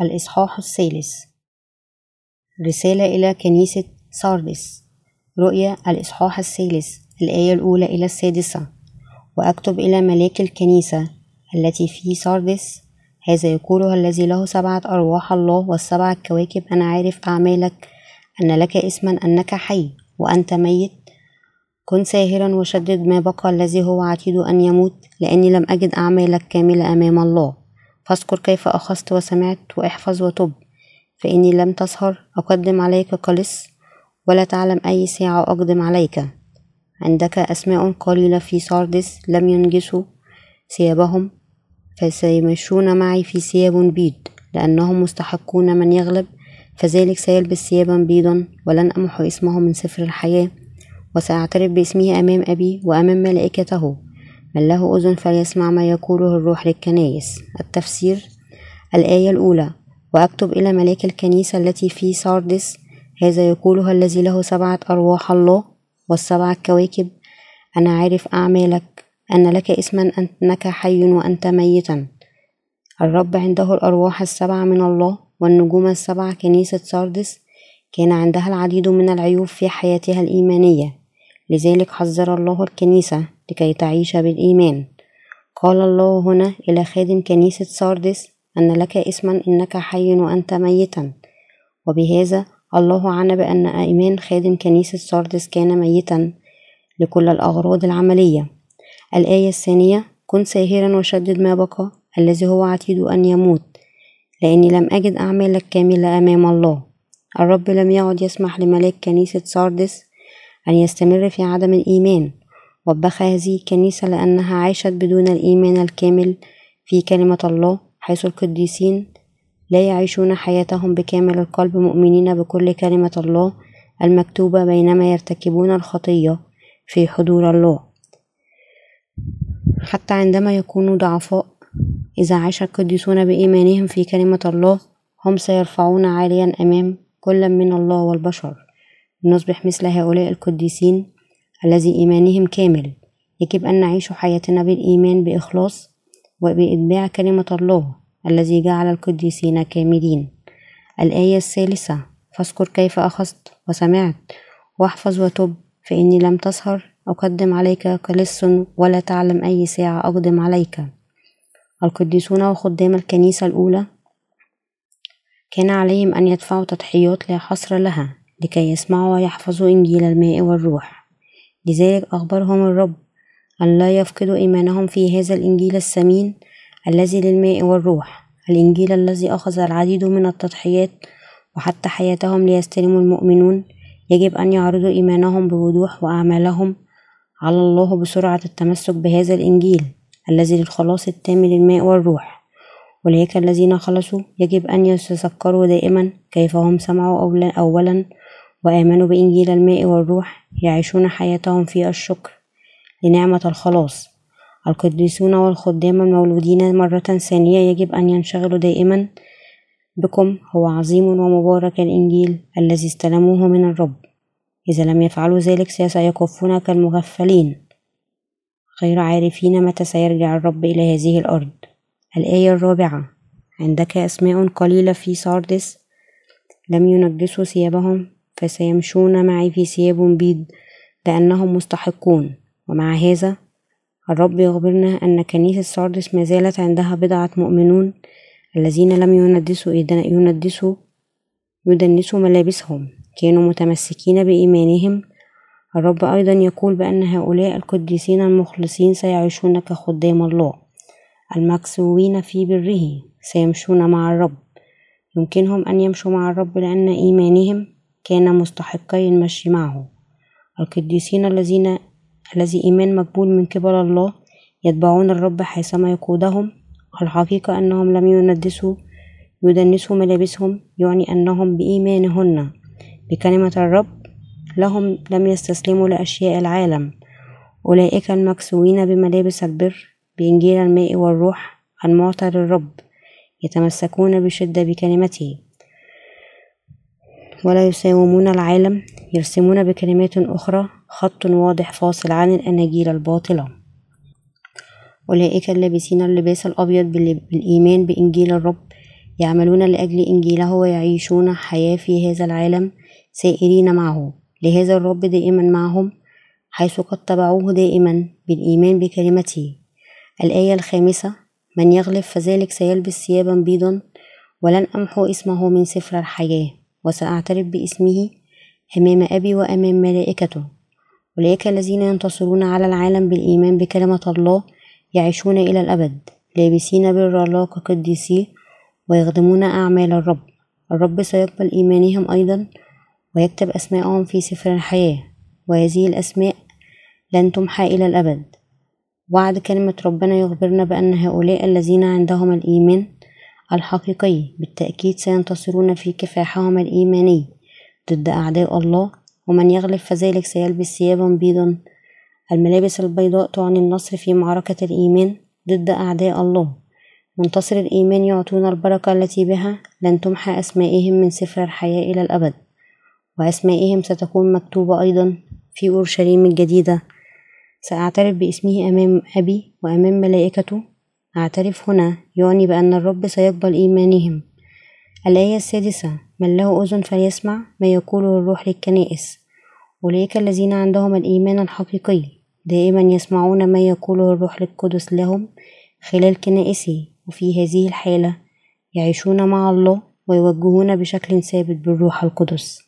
الإصحاح الثالث. رسالة إلى كنيسة ساردس. رؤيا الإصحاح الثالث الآية الأولى إلى السادسة. وأكتب إلى ملاك الكنيسة التي في ساردس هذا يقوله الذي له سبعة أرواح الله والسبع كواكب. أنا عارف أعمالك أن لك اسما أنك حي وأنت ميت. كن ساهرا وشدد ما بقى الذي هو عتيد أن يموت لأني لم أجد أعمالك كاملة أمام الله. فاذكر كيف أخذت وسمعت وإحفظ وتب فإني لم تسهر أقدم عليك قلص ولا تعلم أي ساعة أقدم عليك. عندك أسماء قليلة في ساردس لم ينجسوا ثيابهم فسيمشون معي في ثياب بيض لأنهم مستحقون من يغلب فذلك سيلبس ثيابا بيضا ولن أمحو اسمه من سفر الحياة. وسأعترف باسمه أمام أبي وأمام ملائكته. من له أذن فليسمع ما يقوله الروح للكنايس التفسير الآية الأولى وأكتب إلى ملاك الكنيسة التي في ساردس هذا يقولها الذي له سبعة أرواح الله والسبع كواكب. أنا عارف أعمالك أن لك اسما أنك حي وأنت ميتا. الرب عنده الأرواح السبعة من الله والنجوم السبعة كنيسة ساردس. كان عندها العديد من العيوب في حياتها الإيمانية. لذلك حذر الله الكنيسة. لكي تعيش بالإيمان. قال الله هنا إلى خادم كنيسة ساردس أن لك اسما إنك حي وأنت ميتا. وبهذا الله عنا بأن إيمان خادم كنيسة ساردس كان ميتا لكل الأغراض العملية. الآية الثانية كن ساهرا وشدد ما بقى الذي هو عتيد أن يموت لأني لم أجد أعمالك كاملة أمام الله. الرب لم يعد يسمح لملاك كنيسة ساردس أن يستمر في عدم الإيمان. وبخ هذه الكنيسة لأنها عاشت بدون الإيمان الكامل في كلمة الله حيث القديسين لا يعيشون حياتهم بكامل القلب مؤمنين بكل كلمة الله المكتوبة بينما يرتكبون الخطية في حضور الله. حتى عندما يكونوا ضعفاء إذا عاش القديسون بإيمانهم في كلمة الله هم سيرفعون عاليا أمام كل من الله والبشر. نصبح مثل هؤلاء القديسين الذي إيمانهم كامل. يجب أن نعيش حياتنا بالإيمان بإخلاص وبإتباع كلمة الله الذي جعل القديسين كاملين. الآية الثالثة فاذكر كيف أخذت وسمعت واحفظ وتب فإني لم تسهر أقدم عليك كلص ولا تعلم أي ساعة أقدم عليك. القديسون وخدام الكنيسة الأولى كان عليهم أن يدفعوا تضحيات لا حصر لها لكي يسمعوا ويحفظوا إنجيل الماء والروح. لذلك أخبرهم الرب أن لا يفقدوا إيمانهم في هذا الإنجيل الثمين الذي للماء والروح الإنجيل الذي أخذ العديد من التضحيات وحتى حياتهم ليستلموا المؤمنون. يجب أن يعرضوا إيمانهم بوضوح وأعمالهم على الله بسرعة التمسك بهذا الإنجيل الذي للخلاص التام للماء والروح. أولئك الذين خلصوا يجب أن يتذكروا دائما كيف هم سمعوا أولا وآمنوا بإنجيل الماء والروح يعيشون حياتهم في الشكر لنعمة الخلاص. القديسون والخدام المولودين مرة ثانية يجب أن ينشغلوا دائما بكم. هو عظيم ومبارك الإنجيل الذي استلموه من الرب. إذا لم يفعلوا ذلك سيكفون كالمغفلين. غير عارفين متى سيرجع الرب إلى هذه الأرض. الآية الرابعة. عندك أسماء قليلة في ساردس لم ينجسوا ثيابهم. فسيمشون معي في ثياب بيض لأنهم مستحقون. ومع هذا الرب يخبرنا أن كنيسة ساردس ما زالت عندها بضعة مؤمنون الذين لم يندسوا يندسوا يدنسوا ملابسهم. كانوا متمسكين بإيمانهم. الرب أيضا يقول بأن هؤلاء القديسين المخلصين سيعيشون كخدام الله. المكسوين في بره. سيمشون مع الرب. يمكنهم أن يمشوا مع الرب لأن إيمانهم كان مستحقي المشي معه. القديسين الذين الذي إيمان مقبول من قبل الله يتبعون الرب حيثما يقودهم. الحقيقة أنهم لم يندسوا يدنسوا ملابسهم يعني أنهم بإيمانهن. بكلمة الرب لهم لم يستسلموا لأشياء العالم. أولئك المكسوين بملابس البر بإنجيل الماء والروح المعطى للرب يتمسكون بشدة بكلمته. ولا يساومون العالم يرسمون بكلمات أخرى خط واضح فاصل عن الأناجيل الباطلة أولئك اللابسين اللباس الأبيض بالإيمان بإنجيل الرب يعملون لأجل إنجيله ويعيشون حياة في هذا العالم سائرين معه. لهذا الرب دائما معهم حيث قد تبعوه دائما بالإيمان بكلمته. الآية الخامسة من يغلب فذلك سيلبس ثيابا بيضا ولن أمحو اسمه من سفر الحياة. وسأعترف باسمه أمام أبي وأمام ملائكته. أولئك الذين ينتصرون على العالم بالإيمان بكلمة الله يعيشون إلى الأبد لابسين بر الله كقديسيه ويخدمون أعمال الرب. الرب سيقبل إيمانهم أيضا ويكتب أسماءهم في سفر الحياة وهذه الأسماء لن تمحى إلى الأبد. وعد كلمة ربنا يخبرنا بأن هؤلاء الذين عندهم الإيمان الحقيقي. بالتأكيد سينتصرون في كفاحهم الإيماني ضد أعداء الله ومن يغلب فذلك سيلبس ثيابا بيضا. الملابس البيضاء تعني النصر في معركة الإيمان ضد أعداء الله. منتصر الإيمان يعطون البركة التي بها لن تمحى أسمائهم من سفر الحياة إلى الأبد وأسمائهم ستكون مكتوبة أيضا في أورشليم الجديدة. سأعترف باسمه أمام أبي وأمام ملائكته أعترف هنا يعني بأن الرب سيقبل إيمانهم. الآية السادسة من له أذن فليسمع ما يقوله الروح للكنائس. أولئك الذين عندهم الإيمان الحقيقي دائما يسمعون ما يقوله الروح القدس لهم خلال كنائسه وفي هذه الحالة يعيشون مع الله ويوجهون بشكل ثابت بالروح القدس.